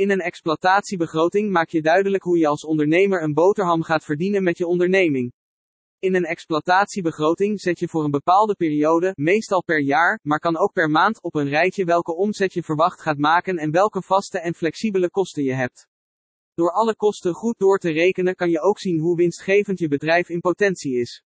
In een exploitatiebegroting maak je duidelijk hoe je als ondernemer een boterham gaat verdienen met je onderneming. In een exploitatiebegroting zet je voor een bepaalde periode, meestal per jaar, maar kan ook per maand, op een rijtje welke omzet je verwacht gaat maken en welke vaste en flexibele kosten je hebt. Door alle kosten goed door te rekenen kan je ook zien hoe winstgevend je bedrijf in potentie is.